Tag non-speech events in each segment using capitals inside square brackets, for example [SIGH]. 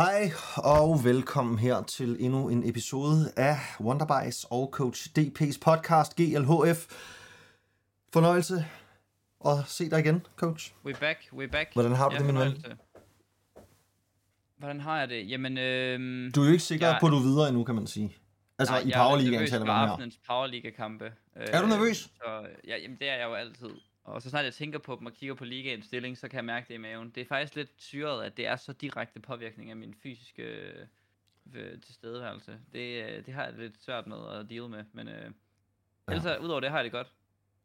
Hej og velkommen her til endnu en episode af Wonderbites og Coach DP's podcast GLHF. Fornøjelse at se dig igen, coach. We're back, we're back. Hvordan har du det, min ven? Hvordan har jeg det? Jamen, øhm, Du er jo ikke sikker Jeg- på, at du er videre endnu, kan man sige. Altså nej, i er Powerligaen taler vi om her. aftenens Powerliga-kampe. Er du nervøs? Så, ja, jamen, det er jeg jo altid. Og så snart jeg tænker på dem og kigger på ligaens stilling, så kan jeg mærke det i maven. Det er faktisk lidt syret, at det er så direkte påvirkning af min fysiske øh, tilstedeværelse. Det, øh, det har jeg lidt svært med at deal med, men øh, ellers, ja. udover det har jeg det godt.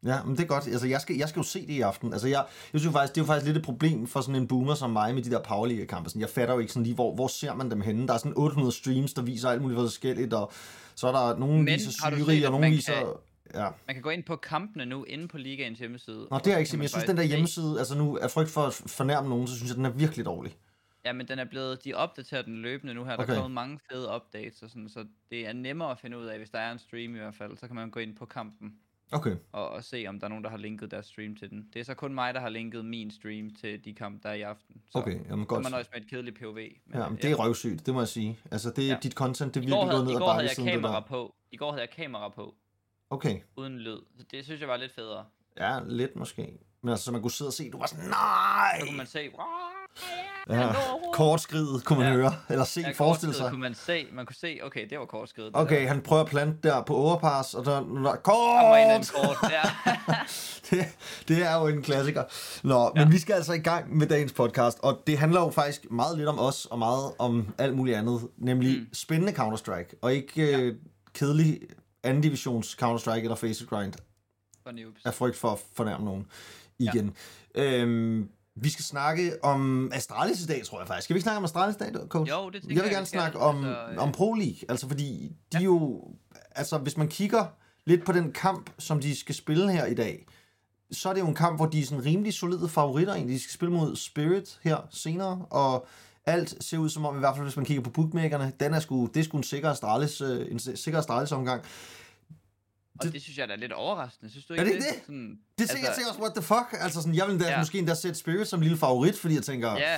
Ja, men det er godt. Altså, jeg skal, jeg skal jo se det i aften. Altså, jeg, jeg synes faktisk, det er jo faktisk lidt et problem for sådan en boomer som mig med de der Powerliga-kampe. Sådan, jeg fatter jo ikke sådan lige, hvor, hvor ser man dem henne. Der er sådan 800 streams, der viser alt muligt forskelligt, og så er der nogen Men viser har du Syri, set, og nogen viser... kan- Ja. Man kan gå ind på kampene nu, inde på ligaens hjemmeside. Nå, det er så ikke man jeg synes, den der hjemmeside, altså nu er frygt for at fornærme nogen, så synes jeg, den er virkelig dårlig. Ja, men den er blevet, de opdaterer den løbende nu her. Der Okay. er kommet mange fede updates og sådan, så det er nemmere at finde ud af, hvis der er en stream i hvert fald, så kan man gå ind på kampen Okay. og, og se, om der er nogen, der har linket deres stream til den. Det er så kun mig, der har linket min stream til de kampe, der er i aften. Så Okay, jamen så godt. kan man nøjes med et kedeligt POV. Men, Ja, men det er røvsygt, det må jeg sige. Altså, det, Ja. dit content, det er virkelig gået ned ad går havde bakke jeg siden det kamera der. på. I går havde jeg kamera på, Okay, uden lyd. Så det synes jeg var lidt federe. ja, lidt måske. Men altså, så man kunne sidde og se, du var sådan, nej! Så kunne man se, Ja, kortskridet kunne man Ja. høre, eller se, ja, forestille sig. kunne man se, man kunne se, okay, det var kortskridet. det Okay, der. han prøver at plante der på overpass, og der, der kort! kort, ja. [LAUGHS] det, det er jo en klassiker. Nå, men Ja. vi skal altså i gang med dagens podcast, og det handler jo faktisk meget lidt om os, og meget om alt muligt andet, nemlig mm. spændende Counter-Strike, og ikke ja. øh, kedelig anden divisions Counter-Strike eller Face Grind For noobs. af frygt for at fornærme nogen igen. Ja. Øhm, vi skal snakke om Astralis i dag, tror jeg faktisk. Skal vi ikke snakke om Astralis i dag, coach? Jo, det jeg vil jeg, gerne skal. snakke om, Altså, øh, om Pro League, altså fordi de ja. jo, altså hvis man kigger lidt på den kamp, som de skal spille her i dag, så er det jo en kamp, hvor de er sådan rimelig solide favoritter egentlig. De skal spille mod Spirit her senere, og alt ser ud som om, i hvert fald hvis man kigger på bookmakerne, den er sgu, det er sgu en sikker Astralis, øh, en sikker Astralis omgang. Og det, det synes jeg da er lidt overraskende, synes du Er ikke det ikke det? Sådan, Det altså, jeg tænker også, what the fuck? Altså sådan, jeg vil da. Ja. måske endda sætte Spirit som lille favorit, fordi jeg tænker... Ja,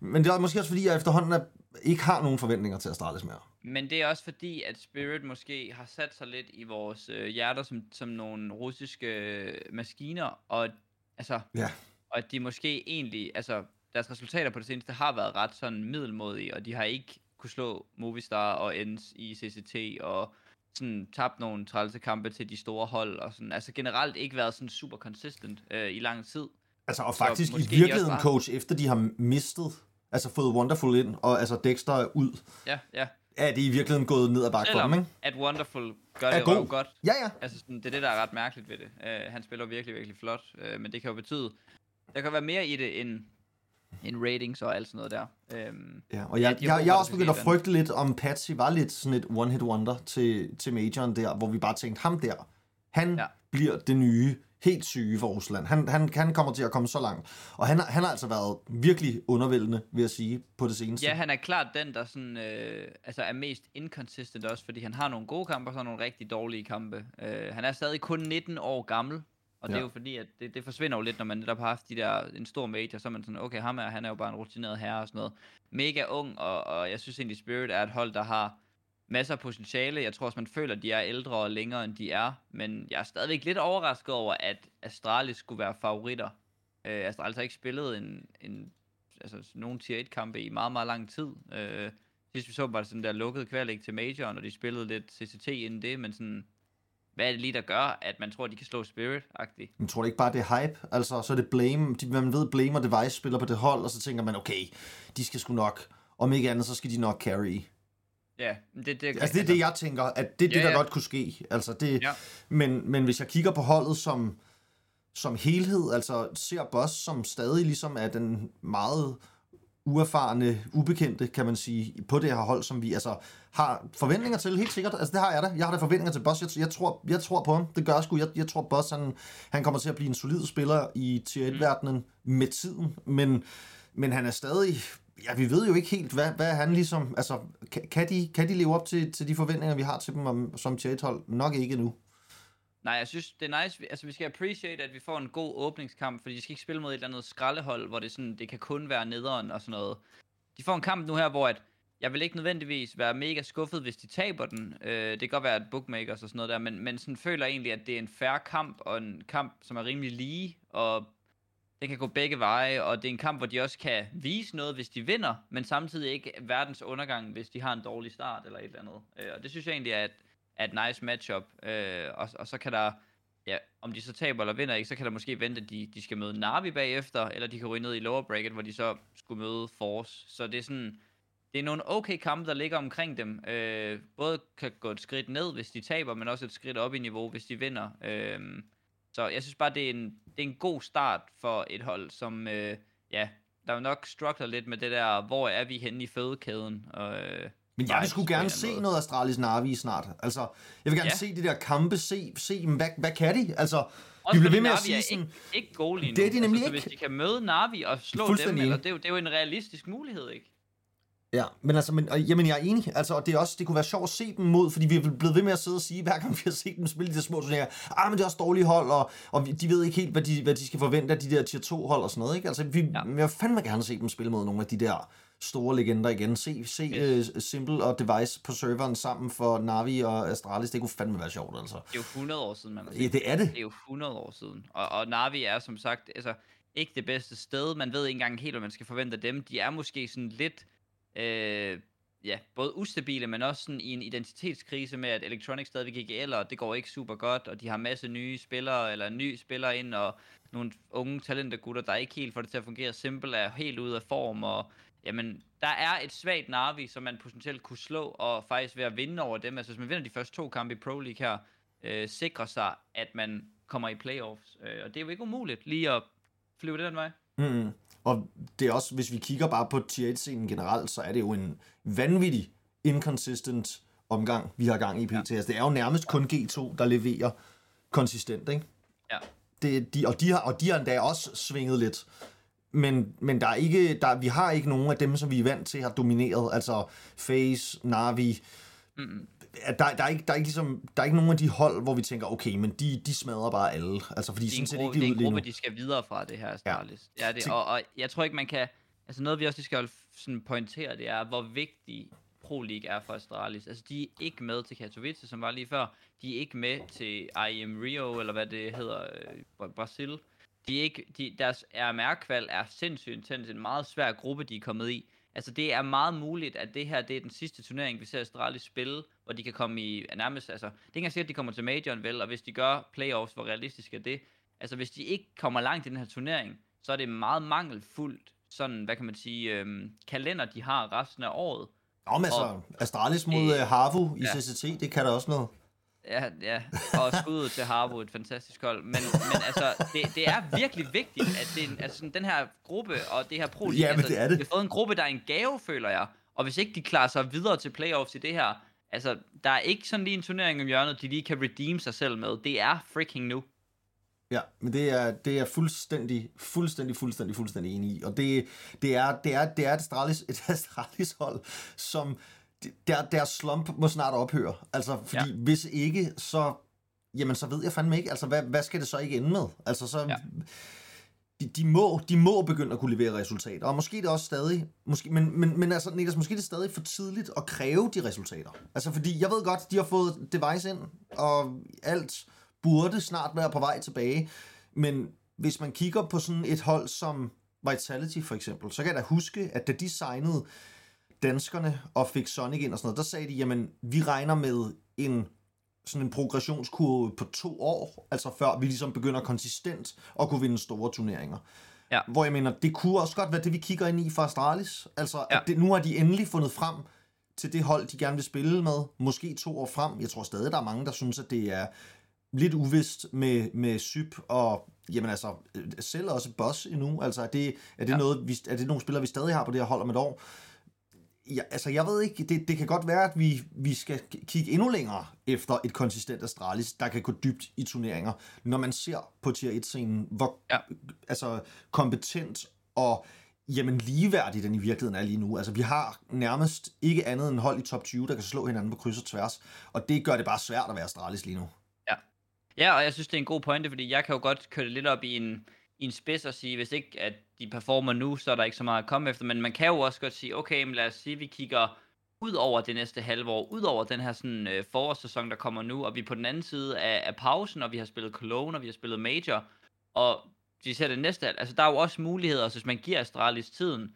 Men det er måske også, fordi jeg efterhånden er, ikke har nogen forventninger til Astralis mere. men det er også fordi, at Spirit måske har sat sig lidt i vores øh, hjerter som, som nogle russiske øh, maskiner, og, altså, Ja. og at de måske egentlig, altså deres resultater på det seneste har været ret sådan middelmodige, og de har ikke kunne slå Movistar og Ends i CCT, og sådan tabt nogle trælse kampe til de store hold, og sådan, altså generelt ikke været sådan super consistent øh, i lang tid. Altså, og faktisk i virkeligheden, bare- coach, efter de har mistet, altså fået Wonderful ind, og altså Dexter er ud, Ja, ja. er det i virkeligheden gået ned ad bakke for dem, ikke? at Wonderful gør Er det god. godt. Ja, ja. Altså, sådan, det er det, der er ret mærkeligt ved det. Uh, han spiller virkelig, virkelig flot, uh, men det kan jo betyde, der kan være mere i det end, end ratings og alt sådan noget der. Um, ja og jeg, har jeg, jeg er også begyndt at frygte lidt, om Patsy var lidt sådan et one-hit wonder til, til majoren der, hvor vi bare tænkte, ham der, han ja. Ja. bliver det nye, helt syge for Rusland. Han, han, han kommer til at komme så langt. Og han, han har altså været virkelig undervældende, vil jeg sige, på det seneste. ja, han er klart den, der sådan, uh, altså er mest inconsistent også, fordi han har nogle gode kampe og så nogle rigtig dårlige kampe. Uh, han er stadig kun 19 år gammel, og det Ja. er jo fordi, at det, det forsvinder jo lidt, når man netop har haft de der, en stor major, så er man sådan, okay, ham er, han er jo bare en rutineret herre og sådan noget. Mega ung, og, og jeg synes egentlig, Spirit er et hold, der har masser af potentiale. Jeg tror også, man føler, at de er ældre og længere, end de er. Men jeg er stadigvæk lidt overrasket over, at Astralis skulle være favoritter. Øh, Astralis har ikke spillet en, en altså, nogen tier 1-kampe i meget, meget lang tid. Øh, sidst vi så var det sådan der lukket kvalig til Majoren, og de spillede lidt CCT inden det, men sådan, hvad er det lige, der gør, at man tror, de kan slå Spirit-agtigt? Men tror du ikke bare, det er hype? Altså, så er det Blame. De, man ved, Blame og Device spiller på det hold, og så tænker man, okay, de skal sgu nok. Om ikke andet, så skal de nok carry. Ja, det, det, Altså, det er det, jeg tænker, at det er det, Ja, der ja. godt kunne ske. Altså, det, Ja. men, men hvis jeg kigger på holdet som, som helhed, altså ser Boss som stadig ligesom er den meget uerfarne, ubekendte, kan man sige, på det her hold, som vi altså har forventninger til, helt sikkert. Altså, det har jeg da. Jeg har da forventninger til Boss. Jeg, jeg, tror, jeg tror på ham. Det gør jeg sgu. Jeg, jeg tror, Boss, han, han kommer til at blive en solid spiller i tier 1-verdenen med tiden, men, men han er stadig... Ja, vi ved jo ikke helt, hvad, hvad han ligesom... Altså, kan, kan, de, kan de leve op til, til de forventninger, vi har til dem om, som tier 1-hold? Nok ikke nu. Nej, jeg synes, det er nice. Altså, vi skal appreciate, at vi får en god åbningskamp, fordi de skal ikke spille mod et eller andet skraldehold, hvor det, sådan, det kan kun være nederen og sådan noget. de får en kamp nu her, hvor at, jeg vil ikke nødvendigvis være mega skuffet, hvis de taber den. Øh, det kan godt være, at bookmakers og sådan noget der, men, men sådan føler egentlig, at det er en fair kamp, og en kamp, som er rimelig lige, og den kan gå begge veje, og det er en kamp, hvor de også kan vise noget, hvis de vinder, men samtidig ikke verdens undergang, hvis de har en dårlig start eller et eller andet. Øh, og det synes jeg egentlig er et, er et nice matchup. Øh, og, og så kan der, ja, om de så taber eller vinder ikke, så kan der måske vente, at de, de skal møde Navi bagefter, eller de kan ryge ned i lower bracket, hvor de så skulle møde Force. Så det er sådan, det er nogle okay kampe, der ligger omkring dem. Øh, både kan gå et skridt ned, hvis de taber, men også et skridt op i niveau, hvis de vinder. Øh, så jeg synes bare, det er en, det er en god start for et hold, som, øh, ja, der jo nok struggler lidt med det der, hvor er vi henne i fødekæden. Og, øh, men jeg vil sgu gerne se noget, noget Astralis Navi snart. Altså, jeg vil gerne ja. se de der kampe, se, se hvad, hvad kan de? Altså, også de bliver ved med at sige sådan... Ikke, ikke gode lige nu. Det er de nemlig altså, ikke. Hvis de kan møde Navi og slå dem, eller, det, er jo, det er jo en realistisk mulighed, ikke? Ja, men altså, men, og, jamen jeg er enig, altså, og det, er også, det kunne være sjovt at se dem mod, fordi vi er blevet ved med at sidde og sige, hver gang vi har set dem spille de der små turneringer, ah, men det er også dårlige hold, og, og de ved ikke helt, hvad de, hvad de skal forvente af de der tier 2 hold og sådan noget, ikke? Altså, vi, ja. jeg vil fandme gerne se dem spille mod nogle af de der store legender igen. Se, se yes. uh, Simple og Device på serveren sammen for Navi og Astralis, det kunne fandme være sjovt, altså. Det er jo 100 år siden, man har set. Ja, det er det. Det er jo 100 år siden, og, og Navi er som sagt, altså, ikke det bedste sted, man ved ikke engang helt, hvad man skal forvente af dem. De er måske sådan lidt... Øh, ja, både ustabile, men også sådan i en identitetskrise med, at Electronic stadigvæk ikke eller det går ikke super godt, og de har masse nye spillere, eller nye spillere ind, og nogle unge talentergutter, der ikke helt får det til at fungere. Simple er helt ude af form, og jamen, der er et svagt Navi, som man potentielt kunne slå, og faktisk ved at vinde over dem, altså hvis man vinder de første to kampe i Pro League her, øh, sikrer sig, at man kommer i playoffs. Øh, og det er jo ikke umuligt lige at flyve den vej. Mm. Og det er også, hvis vi kigger bare på tier 1-scenen generelt, så er det jo en vanvittig inconsistent omgang, vi har gang i PT. Ja. Altså, det er jo nærmest kun G2, der leverer konsistent, ikke? Ja. Det, de, og, de har, og de har endda også svinget lidt. Men, men der er ikke, der, vi har ikke nogen af dem, som vi er vant til har domineret. Altså Face, Navi, mm der, der, er ikke, der, er ikke ligesom, der er ikke nogen af de hold, hvor vi tænker, okay, men de, de smadrer bare alle. Altså, fordi det er sådan en, gruppe, det er en gruppe, de skal videre fra det her Starlist. Ja. ja det, og, og, jeg tror ikke, man kan... Altså noget, vi også skal sådan pointere, det er, hvor vigtig Pro League er for Astralis. Altså, de er ikke med til Katowice, som var lige før. De er ikke med til IM Rio, eller hvad det hedder, øh, Brasil. De er ikke, de, deres RMR-kval er sindssygt intens, en meget svær gruppe, de er kommet i. Altså, det er meget muligt, at det her det er den sidste turnering, vi ser Astralis spille, hvor de kan komme i nærmest, altså, det er ikke engang at de kommer til majoren vel, og hvis de gør playoffs, hvor realistisk er det, altså, hvis de ikke kommer langt i den her turnering, så er det meget mangelfuldt, sådan, hvad kan man sige, øhm, kalender, de har resten af året. Nå, men altså, Astralis mod øh, Harvo i ja. CCT, det kan der også noget. Ja, ja. Og skuddet til Harbo, et fantastisk hold. Men, men altså, det, det er virkelig vigtigt, at det, altså, den her gruppe og det her pro ja, altså, det er det. Vi har fået en gruppe, der er en gave, føler jeg. Og hvis ikke de klarer sig videre til playoffs i det her, altså, der er ikke sådan lige en turnering om hjørnet, de lige kan redeem sig selv med. Det er freaking nu. Ja, men det er, det er fuldstændig, fuldstændig, fuldstændig, fuldstændig enig i. Og det, det, er, det, er, det er et Astralis, et Astralis hold, som der, deres slump må snart ophøre. Altså, fordi ja. hvis ikke, så, jamen, så ved jeg fandme ikke, altså, hvad, hvad skal det så ikke ende med? Altså, så, ja. de, de, må, de må begynde at kunne levere resultater, og måske det også stadig, måske, men, men, men altså, Niklas, måske det er stadig for tidligt at kræve de resultater. Altså, fordi jeg ved godt, de har fået device ind, og alt burde snart være på vej tilbage, men hvis man kigger på sådan et hold som Vitality for eksempel, så kan jeg da huske, at da de signede danskerne og fik Sonic ind og sådan noget, der sagde de, jamen, vi regner med en sådan en progressionskurve på to år, altså før vi ligesom begynder konsistent at kunne vinde store turneringer. Ja. Hvor jeg mener, det kunne også godt være det, vi kigger ind i for Astralis. Altså, ja. at det, nu har de endelig fundet frem til det hold, de gerne vil spille med, måske to år frem. Jeg tror stadig, der er mange, der synes, at det er lidt uvist med, med Syb og jamen altså, selv også Boss endnu. Altså, er det, er det, ja. noget, vi, er det nogle spillere, vi stadig har på det her hold om et år? Ja, altså jeg ved ikke, det, det kan godt være, at vi, vi skal kigge endnu længere efter et konsistent Astralis, der kan gå dybt i turneringer, når man ser på tier 1-scenen, hvor ja. altså, kompetent og jamen ligeværdig den i virkeligheden er lige nu. Altså vi har nærmest ikke andet end hold i top 20, der kan slå hinanden på kryds og tværs, og det gør det bare svært at være Astralis lige nu. Ja, ja og jeg synes, det er en god pointe, fordi jeg kan jo godt køre det lidt op i en i en spids og sige, hvis ikke at de performer nu, så er der ikke så meget at komme efter. Men man kan jo også godt sige, okay, men lad os sige, at vi kigger ud over det næste halve år, ud over den her sådan, øh, forårssæson, der kommer nu, og vi er på den anden side af, af pausen, og vi har spillet Cologne, og vi har spillet Major, og de ser det næste, altså der er jo også muligheder, så hvis man giver Astralis tiden,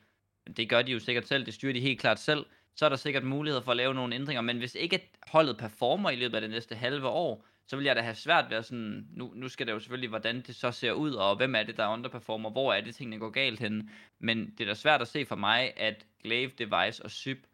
det gør de jo sikkert selv, det styrer de helt klart selv, så er der sikkert muligheder for at lave nogle ændringer, men hvis ikke holdet performer i løbet af det næste halve år, så vil jeg da have svært ved at sådan, nu, nu skal det jo selvfølgelig, hvordan det så ser ud, og hvem er det, der underperformer, hvor er det, tingene går galt hen. Men det er da svært at se for mig, at Glaive, Device og Syb,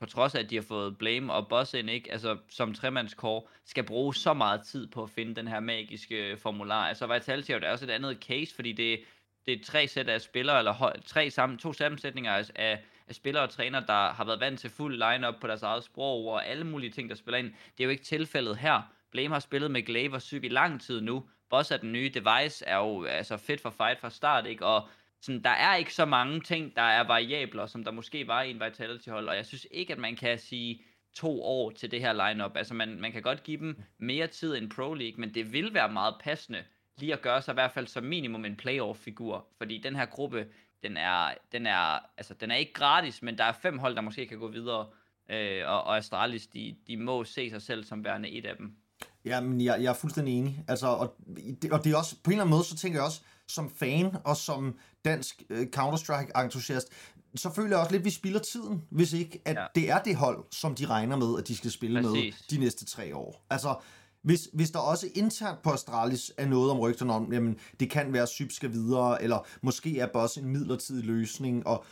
på trods af, at de har fået Blame og Boss ind, ikke, altså som tremandskår, skal bruge så meget tid på at finde den her magiske øh, formular. Altså Vitality er jo også et andet case, fordi det, det er tre sæt af spillere, eller tre sammen, to sammensætninger af, af spillere og træner, der har været vant til fuld line-up på deres eget sprog, og alle mulige ting, der spiller ind. Det er jo ikke tilfældet her. Blame har spillet med Glaive syg i lang tid nu. Boss er den nye device, er jo altså fedt for fight fra start, ikke? Og sådan, der er ikke så mange ting, der er variabler, som der måske var i en Vitality-hold, og jeg synes ikke, at man kan sige to år til det her lineup. Altså, man, man kan godt give dem mere tid end Pro League, men det vil være meget passende lige at gøre sig i hvert fald som minimum en playoff-figur, fordi den her gruppe, den er, den er, altså, den er ikke gratis, men der er fem hold, der måske kan gå videre, øh, og, og Astralis, de, de må se sig selv som værende et af dem. Ja, men jeg, jeg er fuldstændig enig. Altså, og, det, og det er også, på en eller anden måde, så tænker jeg også, som fan og som dansk uh, Counter-Strike-entusiast, så føler jeg også lidt, at vi spilder tiden, hvis ikke at ja. det er det hold, som de regner med, at de skal spille Præcis. med de næste tre år. Altså, hvis, hvis der også internt på Astralis er noget om rygterne om, jamen, det kan være, at Syb skal videre, eller måske er Boss en midlertidig løsning, og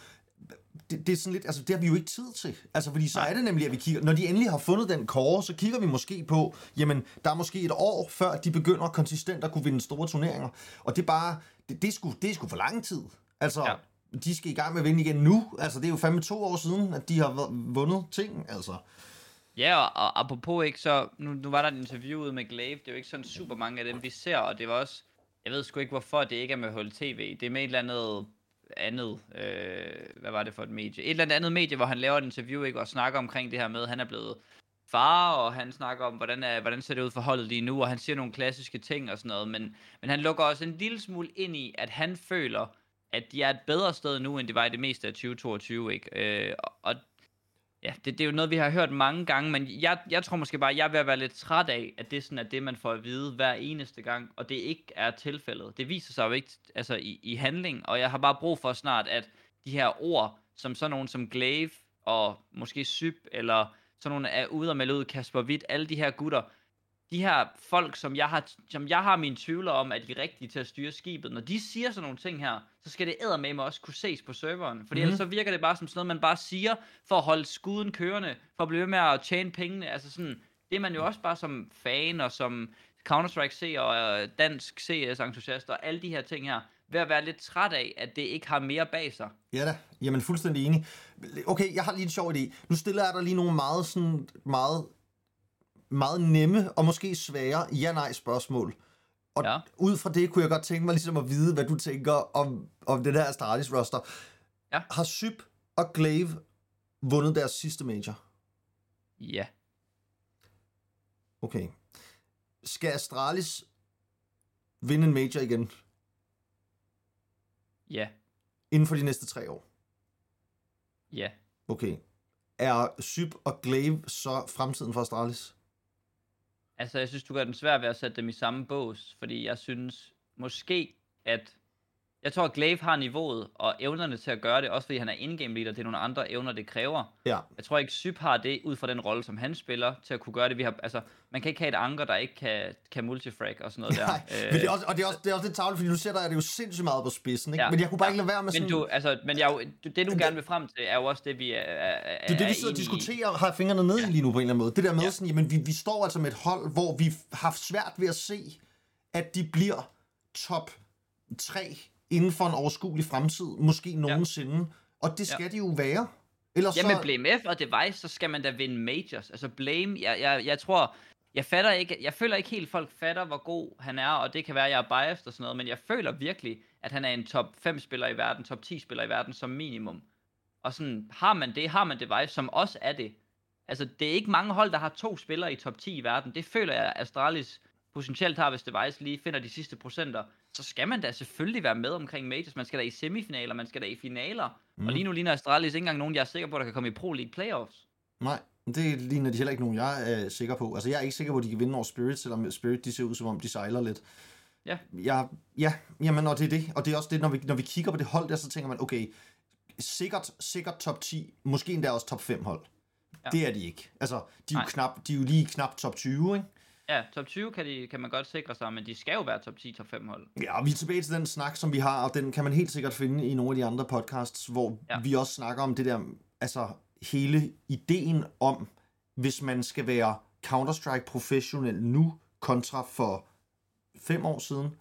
det, det er sådan lidt, altså det har vi jo ikke tid til. Altså fordi så er det nemlig, at vi kigger, når de endelig har fundet den kåre, så kigger vi måske på, jamen der er måske et år, før de begynder konsistent at kunne vinde store turneringer. Og det er bare, det, det, er, sgu, det er sgu for lang tid. Altså, ja. de skal i gang med at vinde igen nu. Altså det er jo fandme to år siden, at de har vundet ting, altså. Ja, og, og apropos ikke, så nu, nu var der et interview med Glaive, det er jo ikke sådan super mange af dem, vi ser, og det var også, jeg ved sgu ikke hvorfor det ikke er med Hold TV, det er med et eller andet andet, øh, hvad var det for et medie? Et eller andet medie, hvor han laver et interview, ikke, og snakker omkring det her med, at han er blevet far, og han snakker om, hvordan, er, hvordan ser det ud for holdet lige nu, og han siger nogle klassiske ting og sådan noget, men, men han lukker også en lille smule ind i, at han føler, at de er et bedre sted nu, end de var i det meste af 2022, ikke? Øh, og Ja, det, det er jo noget, vi har hørt mange gange, men jeg, jeg tror måske bare, at jeg vil være lidt træt af, at det sådan er det, man får at vide hver eneste gang, og det ikke er tilfældet. Det viser sig jo ikke altså, i, i handling, og jeg har bare brug for snart, at de her ord, som sådan nogen som Glaive og måske Syb, eller sådan nogle er ude og melde ud, Kasper Witt, alle de her gutter, de her folk, som jeg har, som jeg har mine tvivler om, at de er rigtige til at styre skibet, når de siger sådan nogle ting her, så skal det med mig også kunne ses på serveren. Fordi mm-hmm. ellers så virker det bare som sådan noget, man bare siger, for at holde skuden kørende, for at blive ved med at tjene pengene. Altså sådan, det er man jo også bare som fan, og som Counter-Strike seer, og dansk CS-entusiast, og alle de her ting her, ved at være lidt træt af, at det ikke har mere bag sig. Ja da, jamen fuldstændig enig. Okay, jeg har lige en sjov idé. Nu stiller jeg dig lige nogle meget, sådan, meget meget nemme og måske svære ja-nej spørgsmål. Og ja. ud fra det kunne jeg godt tænke mig ligesom at vide, hvad du tænker om, om det der Astralis roster. Ja. Har Syb og Glaive vundet deres sidste major? Ja. Okay. Skal Astralis vinde en major igen? Ja. Inden for de næste tre år? Ja. Okay. Er Syb og Glaive så fremtiden for Astralis? Altså, jeg synes, du gør den svært ved at sætte dem i samme bås, fordi jeg synes måske, at jeg tror, at Glaive har niveauet og evnerne til at gøre det, også fordi han er in-game leader. Det er nogle andre evner, det kræver. Ja. Jeg tror ikke, Syb har det ud fra den rolle, som han spiller, til at kunne gøre det. Vi har, altså, man kan ikke have et anker, der ikke kan, kan multifrag og sådan noget Nej, der. men det er også, og det er også, det er også lidt tavligt, fordi nu sætter jeg det jo sindssygt meget på spidsen, ikke? Ja. Men jeg kunne bare ja. ikke lade være med sådan... Men, du, altså, men jeg, det, du gerne vil frem til, er jo også det, vi er, er Det er det, vi sidder og diskuterer og har fingrene nede ja. lige nu på en eller anden måde. Det der med ja. sådan, jamen, vi, vi står altså med et hold, hvor vi har svært ved at se, at de bliver top 3 inden for en overskuelig fremtid, måske nogensinde. Ja. Og det skal ja. de jo være. Ellers ja, så... Blame F og Device, så skal man da vinde majors. Altså Blame, jeg, jeg, jeg tror, jeg fatter ikke, jeg føler ikke helt, folk fatter, hvor god han er, og det kan være, at jeg er biased og sådan noget, men jeg føler virkelig, at han er en top 5 spiller i verden, top 10 spiller i verden som minimum. Og sådan, har man det, har man Device, som også er det. Altså, det er ikke mange hold, der har to spillere i top 10 i verden. Det føler jeg, Astralis potentielt har, hvis Device lige finder de sidste procenter, så skal man da selvfølgelig være med omkring majors. Man skal da i semifinaler, man skal da i finaler. Mm. Og lige nu ligner Astralis ikke engang nogen, jeg er sikker på, der kan komme i Pro League Playoffs. Nej, det ligner de heller ikke nogen, jeg er sikker på. Altså, jeg er ikke sikker på, at de kan vinde over Spirit, selvom Spirit de ser ud, som om de sejler lidt. Ja. Jeg, ja, jamen, og det er det. Og det er også det, når vi, når vi kigger på det hold der, så tænker man, okay, sikkert, sikkert top 10, måske endda også top 5 hold. Ja. Det er de ikke. Altså, de er, jo knap, de er jo lige knap top 20, ikke? Ja, top 20 kan, de, kan man godt sikre sig, men de skal jo være top 10, top 5 hold. Ja, og vi er tilbage til den snak, som vi har, og den kan man helt sikkert finde i nogle af de andre podcasts, hvor ja. vi også snakker om det der, altså hele ideen om, hvis man skal være Counter-Strike professionel nu, kontra for fem år siden,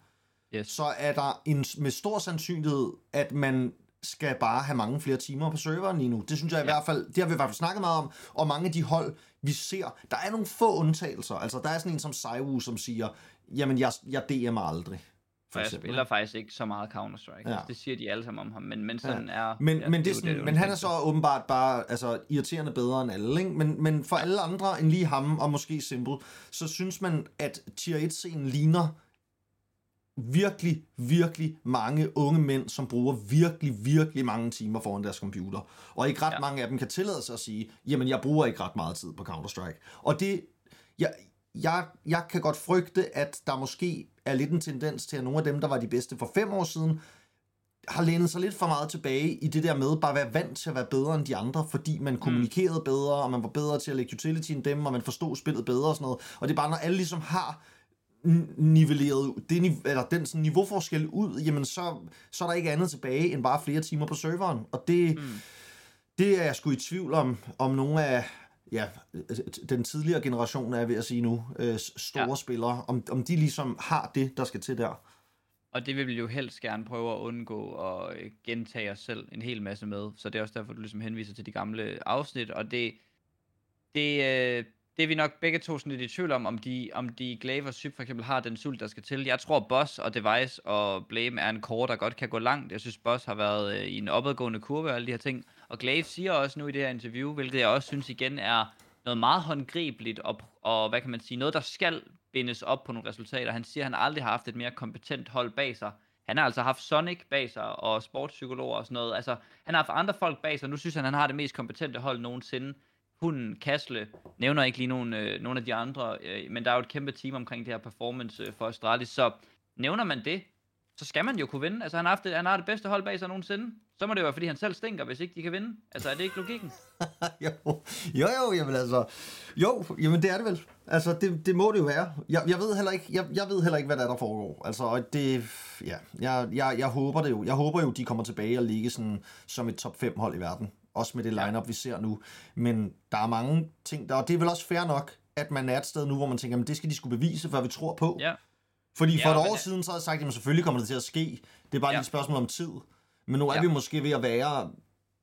yes. så er der en, med stor sandsynlighed, at man skal bare have mange flere timer på serveren lige nu. Det synes jeg i ja. hvert fald, det har vi i hvert fald snakket meget om, og mange af de hold, vi ser, der er nogle få undtagelser. Altså, der er sådan en som Saiwu, som siger, jamen, jeg, jeg DM'er aldrig. For jeg spiller faktisk ikke så meget Counter-Strike. Ja. Det siger de alle sammen om ham, men, men sådan ja. er... Men, ja, men, det er sådan, det, men han er så åbenbart bare altså, irriterende bedre end alle, ikke? Men, men for alle andre end lige ham, og måske Simple, så synes man, at Tier 1-scenen ligner virkelig, virkelig mange unge mænd, som bruger virkelig, virkelig mange timer foran deres computer. Og ikke ret ja. mange af dem kan tillade sig at sige, jamen jeg bruger ikke ret meget tid på Counter-Strike. Og det, jeg, jeg, jeg kan godt frygte, at der måske er lidt en tendens til, at nogle af dem, der var de bedste for fem år siden, har lænet sig lidt for meget tilbage i det der med bare at være vant til at være bedre end de andre, fordi man mm. kommunikerede bedre, og man var bedre til at lægge utility end dem, og man forstod spillet bedre og sådan noget. Og det er bare, når alle ligesom har nivelleret det, eller den sådan niveauforskel ud, jamen så, så er der ikke andet tilbage end bare flere timer på serveren. Og det, mm. det er jeg sgu i tvivl om, om nogle af ja, den tidligere generation, er ved at sige nu, øh, store ja. spillere, om, om de ligesom har det, der skal til der. Og det vil vi jo helst gerne prøve at undgå at øh, gentage os selv en hel masse med. Så det er også derfor, du ligesom henviser til de gamle afsnit. Og det, det, øh, det er vi nok begge to sådan lidt i tvivl om, om de, om de Glaive og Syb for eksempel har den sult, der skal til. Jeg tror, Boss og Device og Blame er en core, der godt kan gå langt. Jeg synes, Boss har været øh, i en opadgående kurve og alle de her ting. Og Glaive siger også nu i det her interview, hvilket jeg også synes igen er noget meget håndgribeligt og, og hvad kan man sige, noget, der skal bindes op på nogle resultater. Han siger, at han aldrig har haft et mere kompetent hold bag sig. Han har altså haft Sonic bag sig og sportspsykologer og sådan noget. Altså, han har haft andre folk bag sig, og nu synes han, han har det mest kompetente hold nogensinde hunden Kasle nævner ikke lige nogen, øh, nogen af de andre, øh, men der er jo et kæmpe team omkring det her performance øh, for Astralis, så nævner man det, så skal man jo kunne vinde. Altså han har, haft det, han har det bedste hold bag sig nogensinde. Så må det jo være, fordi han selv stinker, hvis ikke de kan vinde. Altså er det ikke logikken? [LAUGHS] jo, jo, jo, jamen altså, jo, jamen det er det vel. Altså det, det må det jo være. Jeg, jeg ved heller ikke, jeg, jeg ved heller ikke, hvad der, er, der foregår. Altså det, ja, jeg, jeg, jeg håber det jo. Jeg håber jo, de kommer tilbage og ligge sådan, som et top 5 hold i verden også med det lineup vi ser nu. Men der er mange ting, der, og det er vel også fair nok, at man er et sted nu, hvor man tænker, men det skal de skulle bevise, før vi tror på. Ja. Fordi for ja, et år siden, så havde jeg sagt, at selvfølgelig kommer det til at ske. Det er bare ja. lige et spørgsmål om tid. Men nu er ja. vi måske ved at være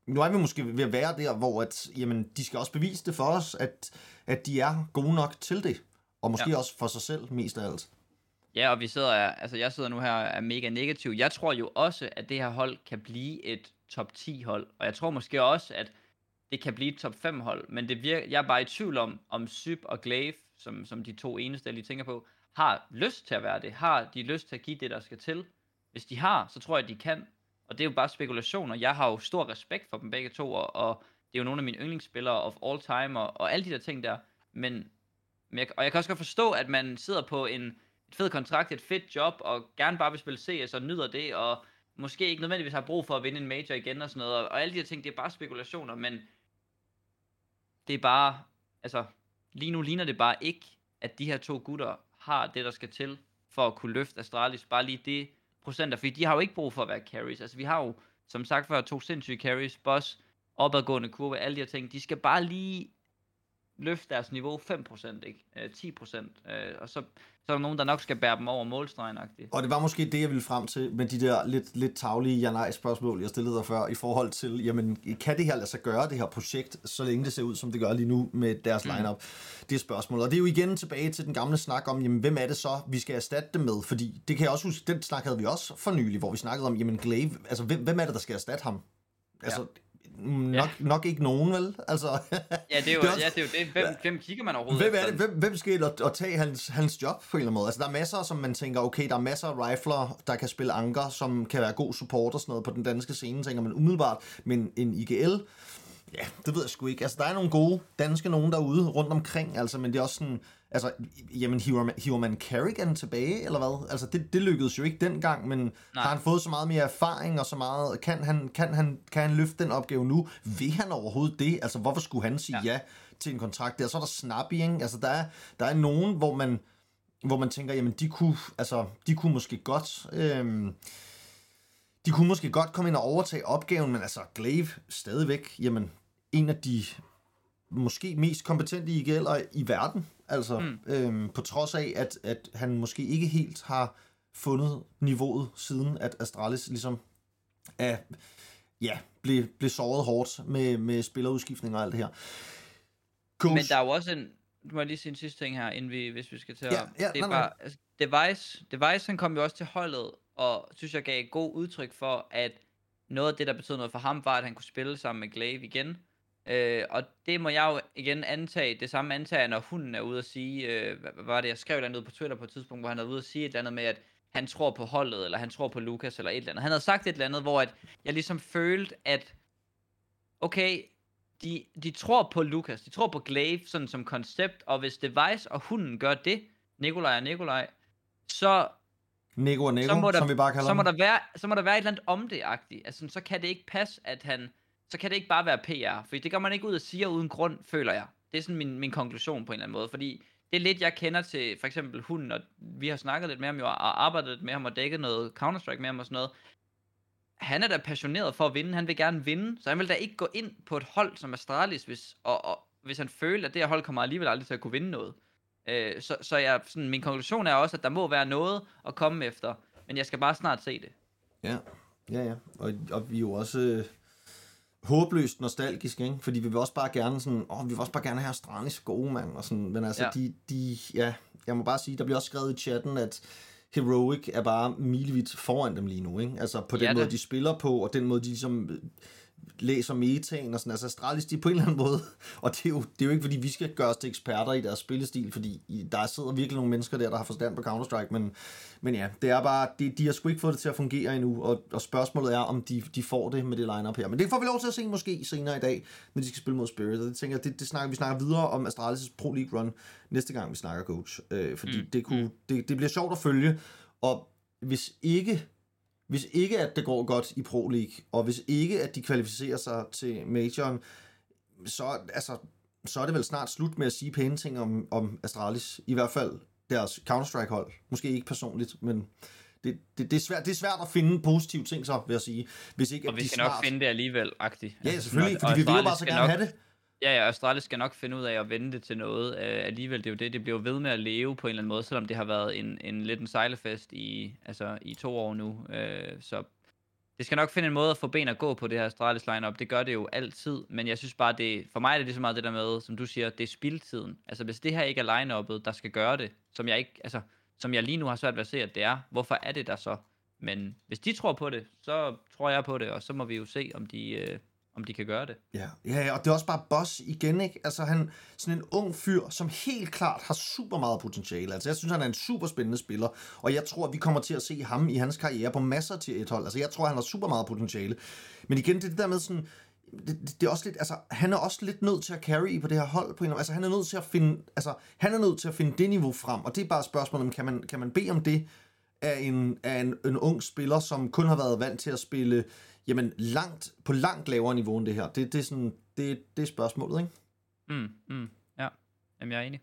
nu er vi måske ved at være der, hvor at, jamen, de skal også bevise det for os, at, at de er gode nok til det. Og måske ja. også for sig selv, mest af alt. Ja, og vi sidder, altså jeg sidder nu her er mega negativ. Jeg tror jo også, at det her hold kan blive et top 10 hold. Og jeg tror måske også, at det kan blive et top 5 hold. Men det virker, jeg er bare i tvivl om, om Syb og Glaive, som, som de to eneste, jeg lige tænker på, har lyst til at være det. Har de lyst til at give det, der skal til? Hvis de har, så tror jeg, at de kan. Og det er jo bare spekulationer. Jeg har jo stor respekt for dem begge to, og, og det er jo nogle af mine yndlingsspillere of all time, og, og alle de der ting der. Men, men jeg, og jeg kan også godt forstå, at man sidder på en et fed kontrakt, et fedt job, og gerne bare vil spille CS og nyder det, og måske ikke nødvendigvis har brug for at vinde en major igen og sådan noget, og, og alle de her ting, det er bare spekulationer, men det er bare, altså, lige nu ligner det bare ikke, at de her to gutter har det, der skal til, for at kunne løfte Astralis, bare lige det procenter, fordi de har jo ikke brug for at være carries, altså vi har jo, som sagt før, to sindssyge carries, boss, opadgående kurve, alle de her ting, de skal bare lige løfte deres niveau 5%, ikke? Øh, 10%, øh, og så, så er der nogen, der nok skal bære dem over målstregen -agtigt. Og det var måske det, jeg ville frem til med de der lidt, lidt taglige ja-nej-spørgsmål, jeg stillede dig før, i forhold til, jamen, kan det her lade sig gøre, det her projekt, så længe det ser ud, som det gør lige nu med deres mm. lineup? Det er spørgsmålet. Og det er jo igen tilbage til den gamle snak om, jamen, hvem er det så, vi skal erstatte dem med? Fordi det kan jeg også huske, den snak havde vi også for nylig, hvor vi snakkede om, jamen, Glaive, altså, hvem, hvem er det, der skal erstatte ham? Altså, ja nok, ja. nok ikke nogen, vel? Altså, [LAUGHS] ja, det er jo [LAUGHS] det er også, ja, det, er jo det. Hvem, hvem kigger man overhovedet hvem, er det, hvem, hvem skal at, at tage hans, hans job på en eller anden måde? Altså, der er masser, som man tænker, okay, der er masser af rifler, der kan spille anker, som kan være god support og sådan noget på den danske scene, tænker man umiddelbart. Men en IGL, ja, det ved jeg sgu ikke. Altså, der er nogle gode danske nogen derude rundt omkring, altså, men det er også sådan, altså, jamen, hiver man, hiver man Carrigan tilbage, eller hvad? Altså, det, det lykkedes jo ikke dengang, men Nej. har han fået så meget mere erfaring, og så meget, kan han, kan han, kan han løfte den opgave nu? Vil han overhovedet det? Altså, hvorfor skulle han sige ja, ja til en kontrakt der? Så er der Snappy, ikke? Altså, der er, der er nogen, hvor man, hvor man tænker, jamen, de kunne, altså, de kunne måske godt... Øhm, de kunne måske godt komme ind og overtage opgaven, men altså Glaive stadigvæk, jamen, en af de måske mest kompetente IGL'er i verden. Altså, mm. øhm, på trods af, at, at han måske ikke helt har fundet niveauet, siden at Astralis ligesom er, ja, blev, blev såret hårdt med, med spillerudskiftning og alt det her. Coach. Men der er jo også en, du må lige sige en sidste ting her, inden vi, hvis vi skal til. Ja, ja, det er nej, bare, nej. Altså, Device, Device, han kom jo også til holdet, og synes jeg gav et god udtryk for, at noget af det, der betød noget for ham, var, at han kunne spille sammen med Glaive igen. Øh, og det må jeg jo igen antage, det samme antager, når hunden er ude at sige, øh, hvad var det, jeg skrev et andet på Twitter på et tidspunkt, hvor han er ude at sige et eller andet med, at han tror på holdet, eller han tror på Lukas, eller et eller andet. Han havde sagt et eller andet, hvor at jeg ligesom følte, at okay, de, de tror på Lukas, de tror på Glaive sådan som koncept, og hvis Device og hunden gør det, Nikolaj og Nikolaj, så Nico og Nico, så må der, som vi bare kalder så må der være, Så må der være et eller andet om det -agtigt. Altså, så kan det ikke passe, at han så kan det ikke bare være PR, for det gør man ikke ud og siger uden grund, føler jeg. Det er sådan min, min konklusion på en eller anden måde, fordi det er lidt, jeg kender til for eksempel hunden, og vi har snakket lidt med ham jo, og arbejdet lidt med ham, og dækket noget Counter-Strike med ham og sådan noget. Han er da passioneret for at vinde, han vil gerne vinde, så han vil da ikke gå ind på et hold som Astralis, hvis, og, og, hvis han føler, at det her hold kommer alligevel aldrig til at kunne vinde noget. Øh, så så jeg, sådan, min konklusion er også, at der må være noget at komme efter, men jeg skal bare snart se det. Ja, ja, ja. Og, og vi er jo også... Øh håbløst nostalgisk, ikke? Fordi vi vil også bare gerne sådan, åh, vi vil også bare gerne have Astralis gode, mand, og sådan, men altså, ja. de, de, ja, jeg må bare sige, der bliver også skrevet i chatten, at Heroic er bare milevidt foran dem lige nu, ikke? Altså, på den ja, måde, de spiller på, og den måde, de ligesom læser metaen og sådan, altså Astralis, de på en eller anden måde, [LAUGHS] og det er, jo, det er jo ikke, fordi vi skal gøre os til eksperter i deres spillestil, fordi der sidder virkelig nogle mennesker der, der har forstand på Counter-Strike, men, men ja, det er bare, de, de har sgu ikke fået det til at fungere endnu, og, og spørgsmålet er, om de, de får det med det lineup her. Men det får vi lov til at se måske senere i dag, når de skal spille mod Spirit, og det tænker jeg, det, det snakker, vi snakker videre om Astralis' Pro League run næste gang, vi snakker coach, øh, fordi mm. det, kunne, mm. det, det bliver sjovt at følge, og hvis ikke hvis ikke at det går godt i Pro League, og hvis ikke at de kvalificerer sig til majoren, så, altså, så er det vel snart slut med at sige pæne ting om, om Astralis. I hvert fald deres Counter-Strike-hold. Måske ikke personligt, men det, det, det, er svært, det er svært at finde positive ting, så vil jeg sige. Hvis ikke, og vi skal snart... nok finde det alligevel, agtigt. Ja, selvfølgelig, fordi vi vil bare så gerne nok... have det. Ja, ja, Astralis skal nok finde ud af at vende det til noget. Uh, alligevel, det er jo det, det bliver ved med at leve på en eller anden måde, selvom det har været en, en lidt en sejlefest i, altså, i to år nu. Uh, så det skal nok finde en måde at få ben at gå på det her Astralis lineup. Det gør det jo altid, men jeg synes bare, det, for mig er det lige så meget det der med, som du siger, det er spildtiden. Altså hvis det her ikke er lineup'et, der skal gøre det, som jeg ikke, altså, som jeg lige nu har svært ved at se, at det er, hvorfor er det der så? Men hvis de tror på det, så tror jeg på det, og så må vi jo se, om de, øh, om de kan gøre det. Ja, ja, og det er også bare Boss igen, ikke? Altså han, sådan en ung fyr, som helt klart har super meget potentiale. Altså jeg synes, han er en super spændende spiller, og jeg tror, vi kommer til at se ham i hans karriere på masser til et hold. Altså jeg tror, han har super meget potentiale. Men igen, det er det der med sådan, det, det, det, er også lidt, altså, han er også lidt nødt til at carry på det her hold på en Altså, han er nødt til at finde, altså, han er nødt til at finde det niveau frem, og det er bare spørgsmålet om, kan man, kan man bede om det af en, af en, en ung spiller, som kun har været vant til at spille jamen langt, på langt lavere niveau end det her. Det, det, er, sådan, det, det er spørgsmålet, ikke? Mm, mm, ja, jamen jeg er enig.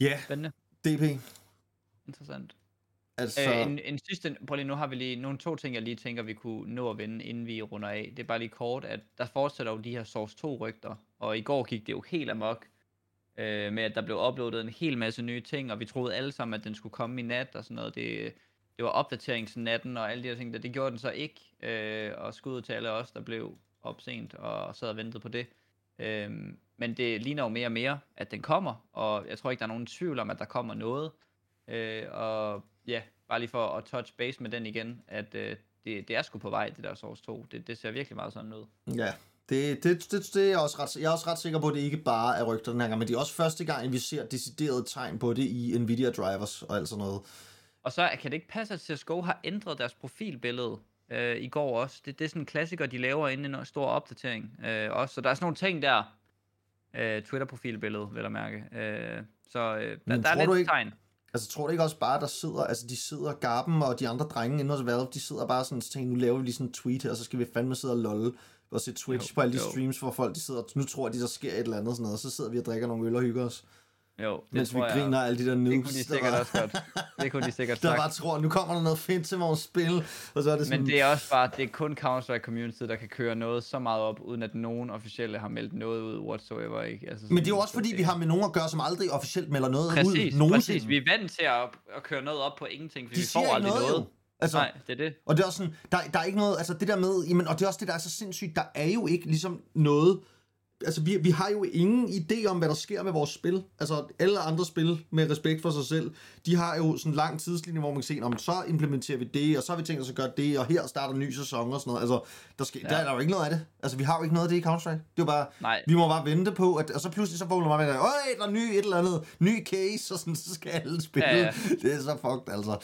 Ja, yeah. Spændende. DP. Interessant. Altså... Øh, en, en sidste, prøv lige, nu har vi lige nogle to ting, jeg lige tænker, vi kunne nå at vende, inden vi runder af. Det er bare lige kort, at der fortsætter jo de her Source 2 rygter, og i går gik det jo helt amok, øh, med at der blev uploadet en hel masse nye ting, og vi troede alle sammen, at den skulle komme i nat og sådan noget. Det, det var opdateringsnatten og alle de her ting, der, det gjorde den så ikke, øh, og skud til alle os, der blev opsent og sad og ventede på det. Øh, men det ligner jo mere og mere, at den kommer, og jeg tror ikke, der er nogen tvivl om, at der kommer noget. Øh, og ja, bare lige for at touch base med den igen, at øh, det, det er sgu på vej, det der Source 2. Det, det ser virkelig meget sådan ud. Ja, det, det, det, det er også ret, jeg er også ret sikker på, at det ikke bare er rygter den her gang, men det er også første gang, vi ser deciderede tegn på det i Nvidia drivers og alt sådan noget. Og så kan det ikke passe, at CSGO har ændret deres profilbillede øh, i går også. Det, det er sådan en klassiker, de laver inden en stor opdatering øh, også. Så der er sådan nogle ting der. Øh, Twitter-profilbillede, vil jeg mærke. Øh, så øh, der, der er lidt ikke, tegn. Altså, tror du ikke også bare, der sidder, altså de sidder, Garben og de andre drenge inde hos Valve, de sidder bare sådan og tænker, nu laver vi lige sådan en tweet her, og så skal vi fandme sidde og lolle og se Twitch jo, på alle de jo. streams, hvor folk de sidder, nu tror de, der sker et eller andet sådan noget, og så sidder vi og drikker nogle øl og hygger os. Jo, det Mens vi griner alle de der noobs. Det kunne de sikkert også godt. Det kunne de [LAUGHS] sikkert Der bare tror, nu kommer der noget fedt til vores spil. Og så er det sådan... Men det er også bare, det er kun Counter-Strike Community, der kan køre noget så meget op, uden at nogen officielle har meldt noget ud whatsoever. Ikke? Altså Men det er jo også fordi, vi har med nogen at gøre, som aldrig officielt melder noget præcis, ud. Nogensinde. Præcis, vi er vant til at, at køre noget op på ingenting, for de vi får aldrig noget. noget. Altså, Nej, det er det. Og det er også sådan, der, der er ikke noget, altså det der med, jamen, og det er også det, der er så sindssygt, der er jo ikke ligesom noget, altså vi, vi har jo ingen idé om, hvad der sker med vores spil. Altså alle andre spil med respekt for sig selv, de har jo sådan en lang tidslinje, hvor man kan se, om så implementerer vi det, og så har vi tænkt os at gøre det, og her starter en ny sæson og sådan noget. Altså, der, skal, ja. der, der er jo ikke noget af det. Altså vi har jo ikke noget af det i Counter-Strike. Det er jo bare, Nej. vi må bare vente på, at, og så pludselig så vågner man med, øj, der er ny et eller andet, ny case, og sådan, så skal alle spille. Ja, ja. Det er så fucked, altså.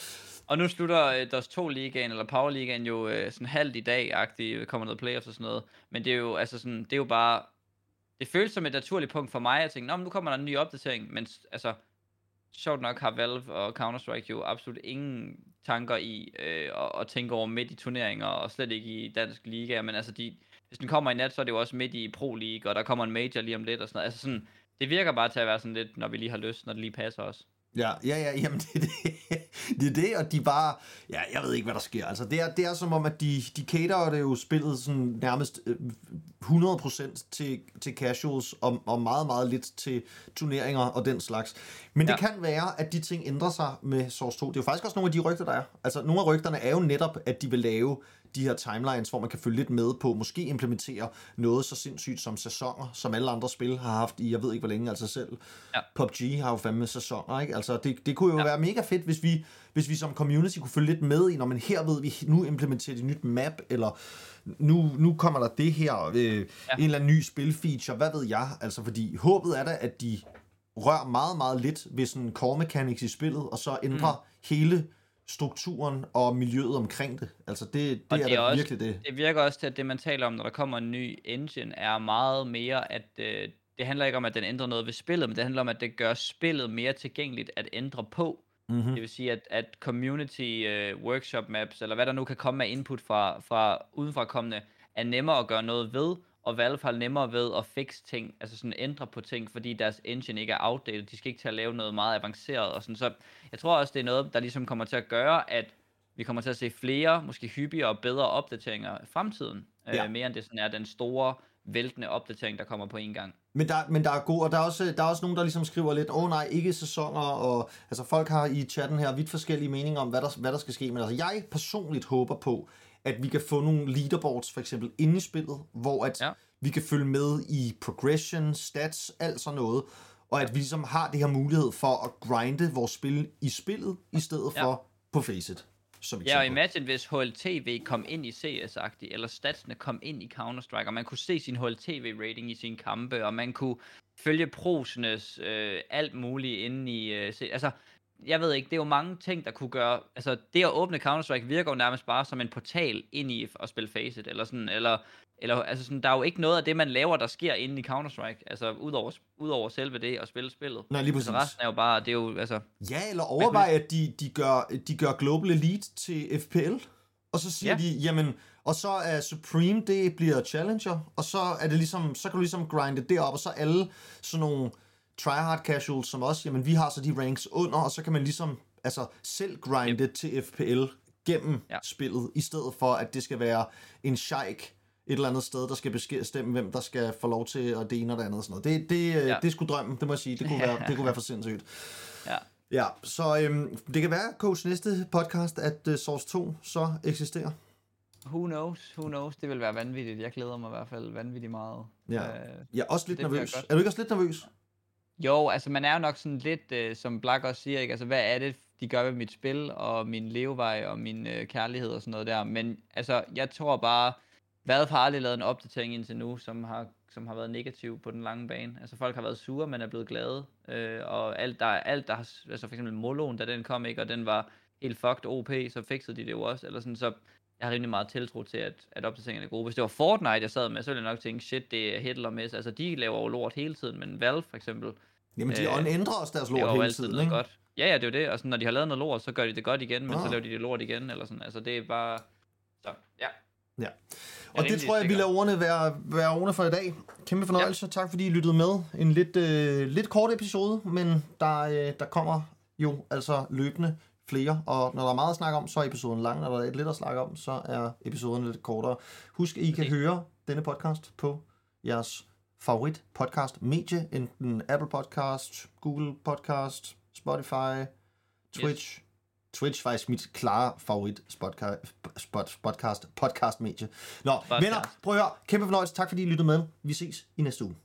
Og nu slutter uh, DOS 2 ligaen eller Power ligaen jo uh, sådan halvt i dag-agtigt, kommer noget playoffs og sådan noget. Men det er jo, altså sådan, det er jo bare det føles som et naturligt punkt for mig at tænke, nu kommer der en ny opdatering, men altså, sjovt nok har Valve og Counter-Strike jo absolut ingen tanker i øh, at, at tænke over midt i turneringer, og slet ikke i dansk liga, men altså, de, hvis den kommer i nat, så er det jo også midt i Pro League, og der kommer en major lige om lidt, og sådan noget. Altså sådan, det virker bare til at være sådan lidt, når vi lige har lyst, når det lige passer os. Ja, ja, ja, jamen det er det. det er det, og de bare, ja, jeg ved ikke, hvad der sker. Altså, det er, det er som om, at de, de caterer det jo spillet sådan nærmest 100% øh, til, til casuals, og, og meget, meget lidt til turneringer og den slags. Men ja. det kan være, at de ting ændrer sig med Source 2. Det er jo faktisk også nogle af de rygter, der er. Altså, nogle af rygterne er jo netop, at de vil lave de her timelines, hvor man kan følge lidt med på, måske implementere noget så sindssygt som sæsoner, som alle andre spil har haft i, jeg ved ikke hvor længe, altså selv. Ja. PUBG har jo fandme sæsoner, ikke? Altså, det, det kunne jo ja. være mega fedt, hvis vi, hvis vi som community kunne følge lidt med i, når man her ved, vi nu implementerer et nyt map, eller nu, nu kommer der det her, øh, ja. en eller anden ny spilfeature, hvad ved jeg? Altså, fordi håbet er da, at de rører meget, meget lidt ved sådan core mechanics i spillet, og så ændrer mm. hele strukturen og miljøet omkring det. Altså det, det, og er, det er også, virkelig det. Det virker også til, at det man taler om, når der kommer en ny engine, er meget mere, at øh, det handler ikke om, at den ændrer noget ved spillet, men det handler om, at det gør spillet mere tilgængeligt at ændre på. Mm-hmm. Det vil sige, at, at community uh, workshop maps, eller hvad der nu kan komme af input fra, fra udenfrakommende, er nemmere at gøre noget ved, og Valve har nemmere ved at fixe ting, altså sådan ændre på ting, fordi deres engine ikke er outdated, de skal ikke til at lave noget meget avanceret og sådan, så jeg tror også, det er noget, der ligesom kommer til at gøre, at vi kommer til at se flere, måske hyppigere og bedre opdateringer i fremtiden, øh, ja. øh, mere end det sådan er den store, væltende opdatering, der kommer på en gang. Men der, men der er god, og der er, også, der er også nogen, der ligesom skriver lidt, åh oh, nej, ikke sæsoner, og altså folk har i chatten her vidt forskellige meninger om, hvad der, hvad der skal ske, men altså jeg personligt håber på, at vi kan få nogle leaderboards for eksempel inde i spillet, hvor at ja. vi kan følge med i progression, stats, alt sådan noget, og at vi ligesom har det her mulighed for at grinde vores spil i spillet, i stedet ja. for på Faceit. Som ja, og imagine hvis HLTV kom ind i CS-agtigt, eller statsene kom ind i Counter-Strike, og man kunne se sin HLTV-rating i sine kampe, og man kunne følge prosenes øh, alt muligt inde i... Øh, altså, jeg ved ikke, det er jo mange ting, der kunne gøre... Altså, det at åbne Counter-Strike virker jo nærmest bare som en portal ind i at spille Faceit, eller sådan, eller... Eller, altså sådan, der er jo ikke noget af det, man laver, der sker inde i Counter-Strike. Altså, udover, udover selve det at spille spillet. Nej, lige præcis. Altså, resten er jo bare, det er jo, altså... Ja, eller overvej, at de, de, gør, de gør Global Elite til FPL. Og så siger ja. de, jamen, og så er Supreme, det bliver Challenger, og så er det ligesom, så kan du ligesom grinde det op, og så alle sådan nogle tryhard casuals som os, jamen vi har så de ranks under, og så kan man ligesom altså selv grinde yep. til FPL gennem ja. spillet, i stedet for at det skal være en sheik et eller andet sted, der skal bestemme, hvem der skal få lov til at det ene og det andet. Og sådan noget. Det, det, ja. det er sgu drømmen, det må jeg sige. Det kunne være, [LAUGHS] det kunne være for sindssygt. Ja. Ja, så øhm, det kan være, coach, næste podcast, at uh, Source 2 så eksisterer. Who knows, who knows. Det vil være vanvittigt. Jeg glæder mig i hvert fald vanvittigt meget. Ja, uh, ja også lidt nervøs. Er du ikke også lidt nervøs? Jo, altså man er jo nok sådan lidt, øh, som Black også siger, ikke? Altså hvad er det, de gør ved mit spil, og min levevej, og min øh, kærlighed og sådan noget der. Men altså, jeg tror bare, hvad har aldrig lavet en opdatering indtil nu, som har, som har været negativ på den lange bane. Altså folk har været sure, men er blevet glade. Øh, og alt der, alt der har, altså for eksempel Moloen, da den kom, ikke, og den var helt fucked OP, så fikset de det jo også. Eller sådan, så jeg har rimelig meget tiltro til, at, at opdateringerne er gode. Hvis det var Fortnite, jeg sad med, så ville jeg nok tænke, shit, det er Hitler eller. Altså, de laver jo lort hele tiden, men Valve for eksempel, Jamen, de øh, ændrer også deres lort hele altid tiden, noget ikke? godt. Ja, ja, det er jo det. Og sådan, når de har lavet noget lort, så gør de det godt igen, men Ah. så laver de det lort igen, eller sådan. Altså, det er bare... Så, ja. Ja. Og det tror jeg, vi lader ordene være, være ordene for i dag. Kæmpe fornøjelse. Ja. Tak fordi I lyttede med. En lidt, øh, lidt kort episode, men der, øh, der kommer jo altså løbende flere. Og når der er meget at snakke om, så er episoden lang. Når der er et lidt at snakke om, så er episoden lidt kortere. Husk, at I kan høre denne podcast på jeres favorit podcast medie, enten Apple Podcast, Google Podcast, Spotify, Twitch. Yes. Twitch faktisk mit klare favorit podcast, spot, podcast, podcast medie. Nå, Podcast. venner, prøv at høre. Kæmpe fornøjelse. Tak fordi I lyttede med. Vi ses i næste uge.